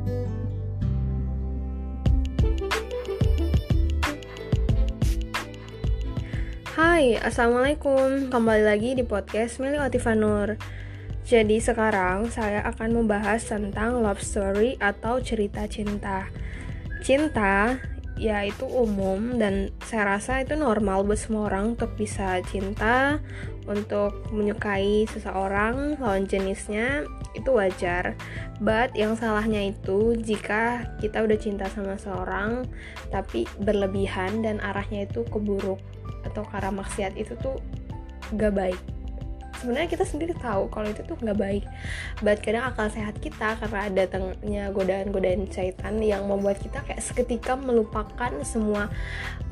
Hai, Assalamualaikum. Kembali lagi di podcast Meli Otifanur Jadi sekarang saya akan membahas tentang love story atau cerita cinta. Cinta ya itu umum dan saya rasa itu normal buat semua orang untuk bisa cinta Untuk menyukai seseorang lawan jenisnya itu wajar. But yang salahnya itu jika kita udah cinta sama seorang Tapi berlebihan dan arahnya itu keburuk atau karena maksiat itu tuh gak baik sebenarnya kita sendiri tahu kalau itu tuh gak baik. But kadang akal sehat kita karena datangnya godaan-godaan syaitan yang membuat kita kayak seketika melupakan semua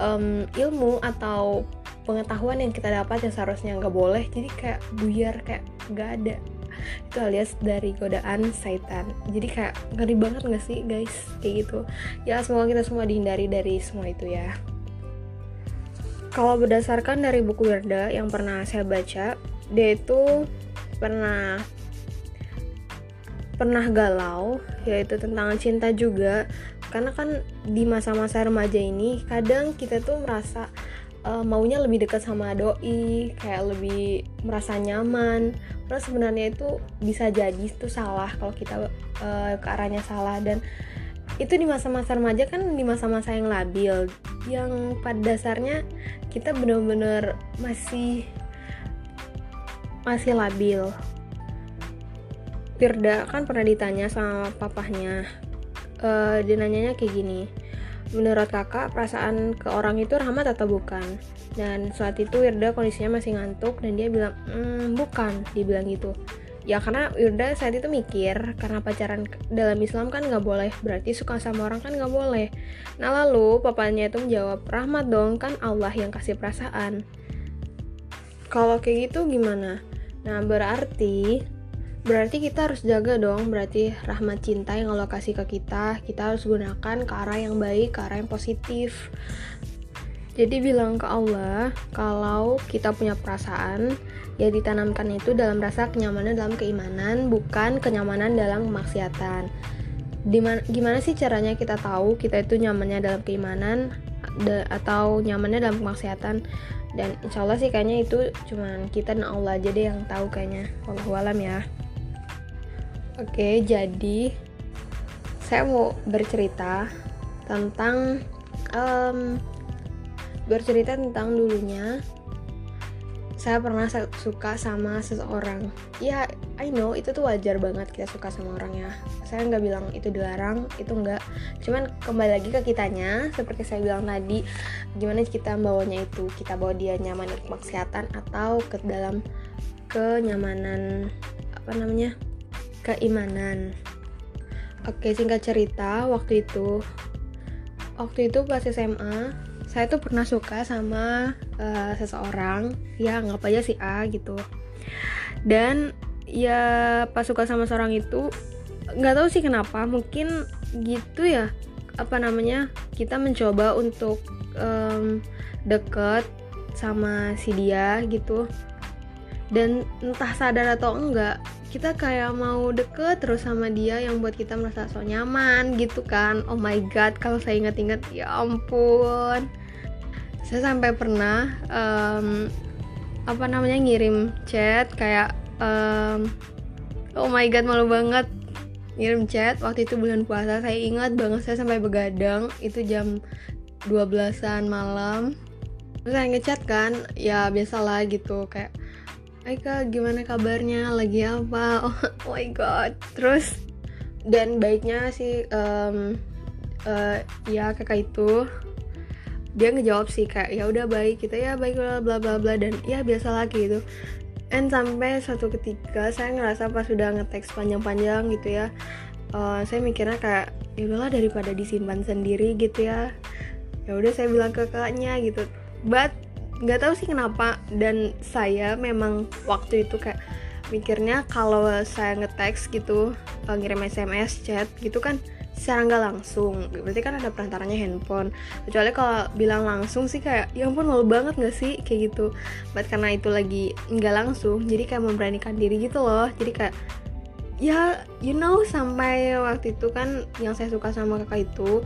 um, ilmu atau pengetahuan yang kita dapat yang seharusnya nggak boleh. Jadi kayak buyar kayak gak ada. Itu alias dari godaan syaitan. Jadi kayak ngeri banget gak sih guys? Kayak gitu. Ya semoga kita semua dihindari dari semua itu ya. Kalau berdasarkan dari buku Wirda yang pernah saya baca, dia itu pernah pernah galau, yaitu tentang cinta juga. Karena kan di masa-masa remaja ini kadang kita tuh merasa uh, maunya lebih dekat sama doi, kayak lebih merasa nyaman. Padahal sebenarnya itu bisa jadi itu salah kalau kita uh, ke arahnya salah dan itu di masa-masa remaja kan di masa-masa yang labil yang pada dasarnya kita benar-benar masih masih labil. Firda kan pernah ditanya sama papahnya uh, dia nanyanya kayak gini menurut kakak perasaan ke orang itu rahmat atau bukan? Dan saat itu Wirda kondisinya masih ngantuk dan dia bilang mmm, bukan dia bilang gitu. Ya karena Wirda saat itu mikir karena pacaran dalam Islam kan nggak boleh berarti suka sama orang kan nggak boleh. Nah lalu papanya itu menjawab rahmat dong kan Allah yang kasih perasaan. Kalau kayak gitu gimana nah berarti berarti kita harus jaga dong berarti rahmat cinta yang Allah kasih ke kita kita harus gunakan ke arah yang baik ke arah yang positif jadi bilang ke Allah kalau kita punya perasaan ya ditanamkan itu dalam rasa kenyamanan dalam keimanan bukan kenyamanan dalam kemaksiatan. Di mana, gimana sih caranya kita tahu kita itu nyamannya dalam keimanan atau nyamannya dalam kemaksiatan? Dan insya Allah sih kayaknya itu cuman kita dan Allah aja deh yang tahu kayaknya. Wallahu alam ya. Oke, jadi saya mau bercerita tentang um, bercerita tentang dulunya saya pernah suka sama seseorang. Ya I know itu tuh wajar banget kita suka sama orang ya. Saya nggak bilang itu dilarang itu enggak cuman kembali lagi ke kitanya seperti saya bilang tadi gimana kita bawanya itu kita bawa dia nyaman untuk kesehatan atau ke dalam kenyamanan apa namanya keimanan. Oke singkat cerita waktu itu waktu itu pas SMA saya tuh pernah suka sama uh, seseorang ya nggak aja sih A gitu. Dan ya pas suka sama seorang itu nggak tahu sih kenapa mungkin gitu ya apa namanya kita mencoba untuk um, deket sama si dia gitu. Dan entah sadar atau enggak kita kayak mau deket terus sama dia yang buat kita merasa so nyaman gitu kan. Oh my god kalau saya inget-inget ya ampun saya sampai pernah um, apa namanya ngirim chat kayak um, oh my god malu banget. Ngirim chat waktu itu bulan puasa saya ingat banget saya sampai begadang itu jam 12-an malam. Terus saya ngechat kan ya biasalah gitu kayak Aika gimana kabarnya? Lagi apa? Oh, my god terus dan baiknya sih um, uh, ya kakak itu dia ngejawab sih kayak ya udah baik kita ya baik bla bla bla bla dan ya biasa lagi gitu. And sampai suatu ketika saya ngerasa pas sudah ngeteks panjang-panjang gitu ya uh, saya mikirnya kayak ya udahlah daripada disimpan sendiri gitu ya. Ya udah saya bilang ke kakaknya gitu. But nggak tahu sih kenapa dan saya memang waktu itu kayak mikirnya kalau saya ngeteks gitu ngirim SMS chat gitu kan secara nggak langsung. Berarti kan ada perantaranya handphone. Kecuali kalau bilang langsung sih kayak ya ampun malu banget nggak sih? Kayak gitu. Buat karena itu lagi nggak langsung jadi kayak memberanikan diri gitu loh. Jadi kayak ya you know sampai waktu itu kan yang saya suka sama kakak itu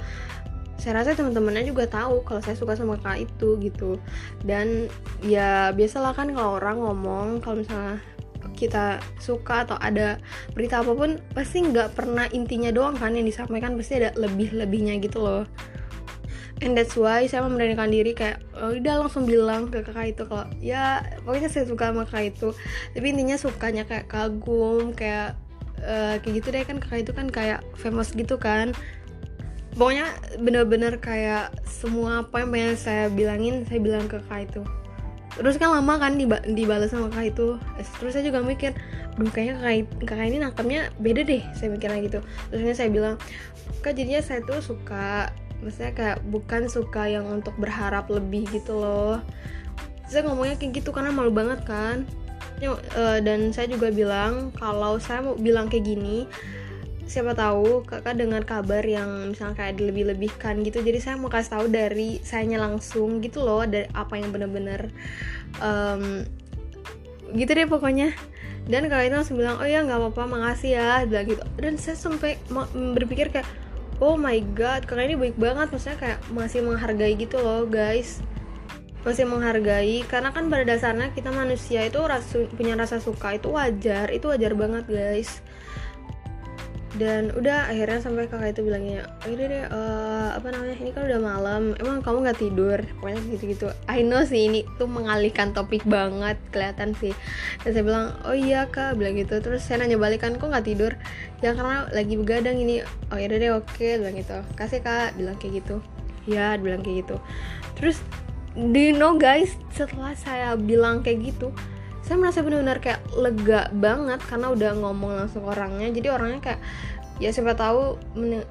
saya rasa teman-temannya juga tahu kalau saya suka sama kakak itu gitu. Dan ya biasalah kan kalau orang ngomong kalau misalnya kita suka atau ada berita apa pun pasti nggak pernah intinya doang kan yang disampaikan pasti ada lebih-lebihnya gitu loh. And that's why saya memberanikan diri kayak oh, udah langsung bilang ke kakak itu kalau ya pokoknya saya suka sama kakak itu. Tapi intinya sukanya kayak kagum kayak uh, kayak gitu deh kan kakak itu kan kayak famous gitu kan. Pokoknya bener-bener kayak semua apa yang pengen saya bilangin saya bilang ke kakak itu terus kan lama kan diba dibalas sama kakak itu. Terus saya juga mikir Duh kayaknya kakak, kakak ini nangkapnya beda deh saya mikirnya gitu. Terusnya saya bilang kak jadinya saya tuh suka maksudnya kayak bukan suka yang untuk berharap lebih gitu loh. Saya ngomongnya kayak gitu karena malu banget kan. Dan saya juga bilang kalau saya mau bilang kayak gini siapa tahu kakak dengar kabar yang misalnya kayak dilebih-lebihkan gitu. Jadi saya mau kasih tahu dari sayanya langsung gitu loh dari apa yang bener-bener um, gitu deh pokoknya. Dan kalau itu langsung bilang oh ya nggak apa-apa makasih ya bilang gitu. Dan saya sampai berpikir kayak oh my god kakak ini baik banget. Maksudnya kayak masih menghargai gitu loh guys. Masih menghargai karena kan pada dasarnya kita manusia itu rasu, punya rasa suka itu wajar itu wajar banget guys dan udah akhirnya sampai kakak itu bilangnya oh deh uh, apa namanya ini kan udah malam emang kamu nggak tidur? Pokoknya gitu gitu I know sih ini tuh mengalihkan topik banget kelihatan sih. Dan saya bilang oh iya kak bilang gitu. Terus saya nanya balik kan kok nggak tidur? Ya karena lagi begadang ini. Oh ya deh oke bilang gitu. Kasih kak bilang kayak gitu. Ya bilang kayak gitu. Terus do you know guys setelah saya bilang kayak gitu saya merasa benar-benar kayak lega banget karena udah ngomong langsung orangnya. Jadi orangnya kayak ya siapa tahu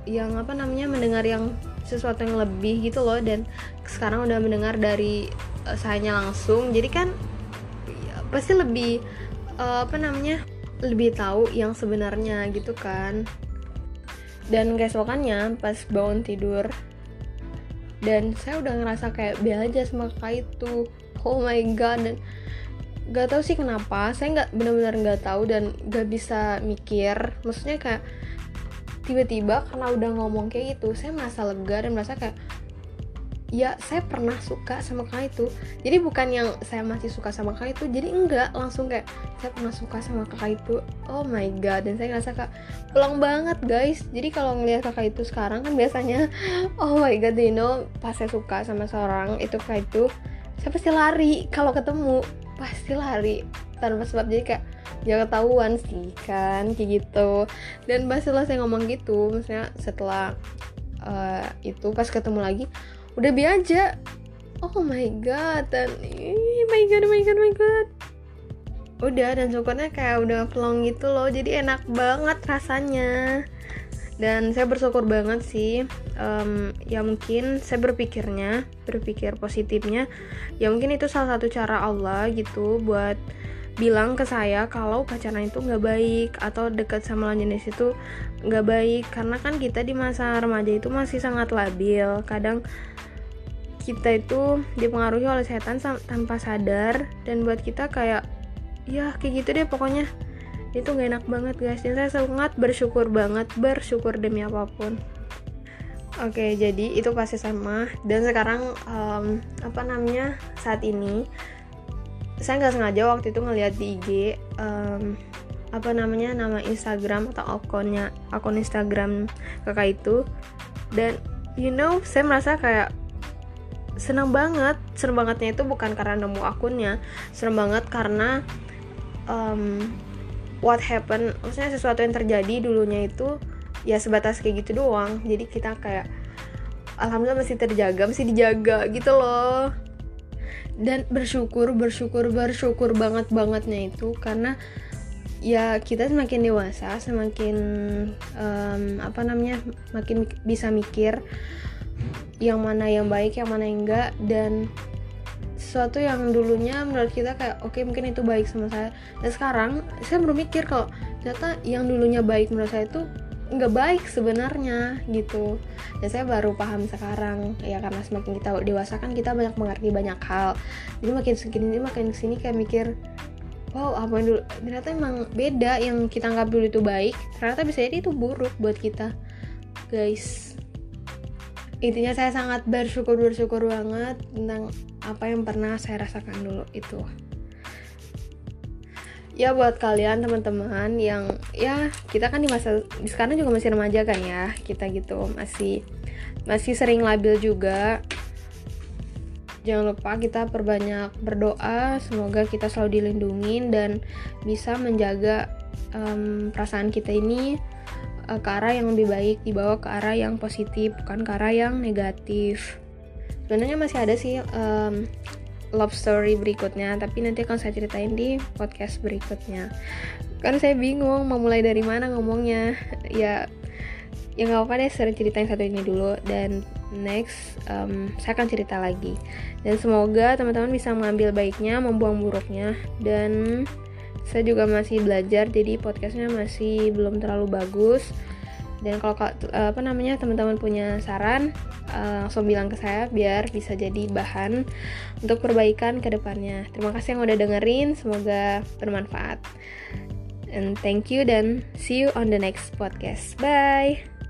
yang apa namanya mendengar yang sesuatu yang lebih gitu loh. Dan sekarang udah mendengar dari uh, sayanya langsung. Jadi kan ya, pasti lebih uh, apa namanya lebih tahu yang sebenarnya gitu kan. Dan keesokannya pas bangun tidur dan saya udah ngerasa kayak biasa aja sama kakak itu. Oh my god dan gak tau sih kenapa. Saya nggak benar-benar nggak tahu dan gak bisa mikir. Maksudnya kayak tiba-tiba karena udah ngomong kayak gitu saya merasa lega dan merasa kayak ya saya pernah suka sama kakak itu. Jadi bukan yang saya masih suka sama kakak itu jadi enggak. Langsung kayak saya pernah suka sama kakak itu. Oh my god. Dan saya ngerasa kayak pulang banget guys. Jadi kalau ngelihat kakak itu sekarang kan biasanya oh my god you know pas saya suka sama seorang itu kakak itu saya pasti lari kalau ketemu pasti lari tanpa sebab. Jadi kayak ya ketahuan sih kan kayak gitu. Dan pas setelah saya ngomong gitu maksudnya setelah uh, itu pas ketemu lagi udah biasa oh my god dan oh my god oh my god oh my god. Udah dan syukurnya kayak udah pelong gitu loh. Jadi enak banget rasanya dan saya bersyukur banget sih um, ya mungkin saya berpikirnya berpikir positifnya ya mungkin itu salah satu cara Allah gitu buat bilang ke saya kalau pacaran itu nggak baik atau dekat sama lawan jenis itu nggak baik. Karena kan kita di masa remaja itu masih sangat labil. Kadang kita itu dipengaruhi oleh setan tanpa sadar. Dan buat kita kayak ya kayak gitu deh pokoknya itu gak enak banget guys. Dan saya sangat bersyukur banget bersyukur demi apa pun. Oke jadi itu pasti sama dan sekarang um, apa namanya saat ini saya nggak sengaja waktu itu ngeliat di IG um, apa namanya nama Instagram atau akunnya akun Instagram kakak itu. Dan you know saya merasa kayak senang banget. Senang bangetnya itu bukan karena nemu akunnya. Senang banget karena um, what happened maksudnya sesuatu yang terjadi dulunya itu ya sebatas kayak gitu doang. Jadi kita kayak alhamdulillah masih terjaga masih dijaga gitu loh. Dan bersyukur bersyukur bersyukur banget bangetnya itu karena ya kita semakin dewasa semakin um, apa namanya makin bisa mikir yang mana yang baik yang mana yang enggak dan sesuatu yang dulunya menurut kita kayak oke okay, mungkin itu baik sama saya. Dan sekarang saya baru mikir kalau ternyata yang dulunya baik menurut saya itu nggak baik sebenarnya gitu. Dan saya baru paham sekarang ya karena semakin kita dewasa kan kita banyak mengerti banyak hal. Jadi makin segini makin ke sini kayak mikir wow apa yang dulu ternyata emang beda yang kita anggap dulu itu baik ternyata bisa jadi itu buruk buat kita guys. Intinya saya sangat bersyukur bersyukur banget tentang apa yang pernah saya rasakan dulu itu. Ya buat kalian teman-teman yang ya kita kan di masa sekarang juga masih remaja kan ya kita gitu masih masih sering labil juga. Jangan lupa kita perbanyak berdoa semoga kita selalu dilindungi dan bisa menjaga um, perasaan kita ini uh, ke arah yang lebih baik dibawa ke arah yang positif bukan ke arah yang negatif sebenarnya masih ada sih um, love story berikutnya tapi nanti akan saya ceritain di podcast berikutnya. Karena saya bingung mau mulai dari mana ngomongnya. Ya ya nggak apa-apa deh sering ceritain satu ini dulu. Dan next um, saya akan cerita lagi. Dan semoga teman-teman bisa mengambil baiknya membuang buruknya. Dan saya juga masih belajar jadi podcastnya masih belum terlalu bagus dan kalau apa namanya teman-teman punya saran uh, langsung bilang ke saya biar bisa jadi bahan untuk perbaikan ke depannya. Terima kasih yang udah dengerin semoga bermanfaat. And thank you dan see you on the next podcast. Bye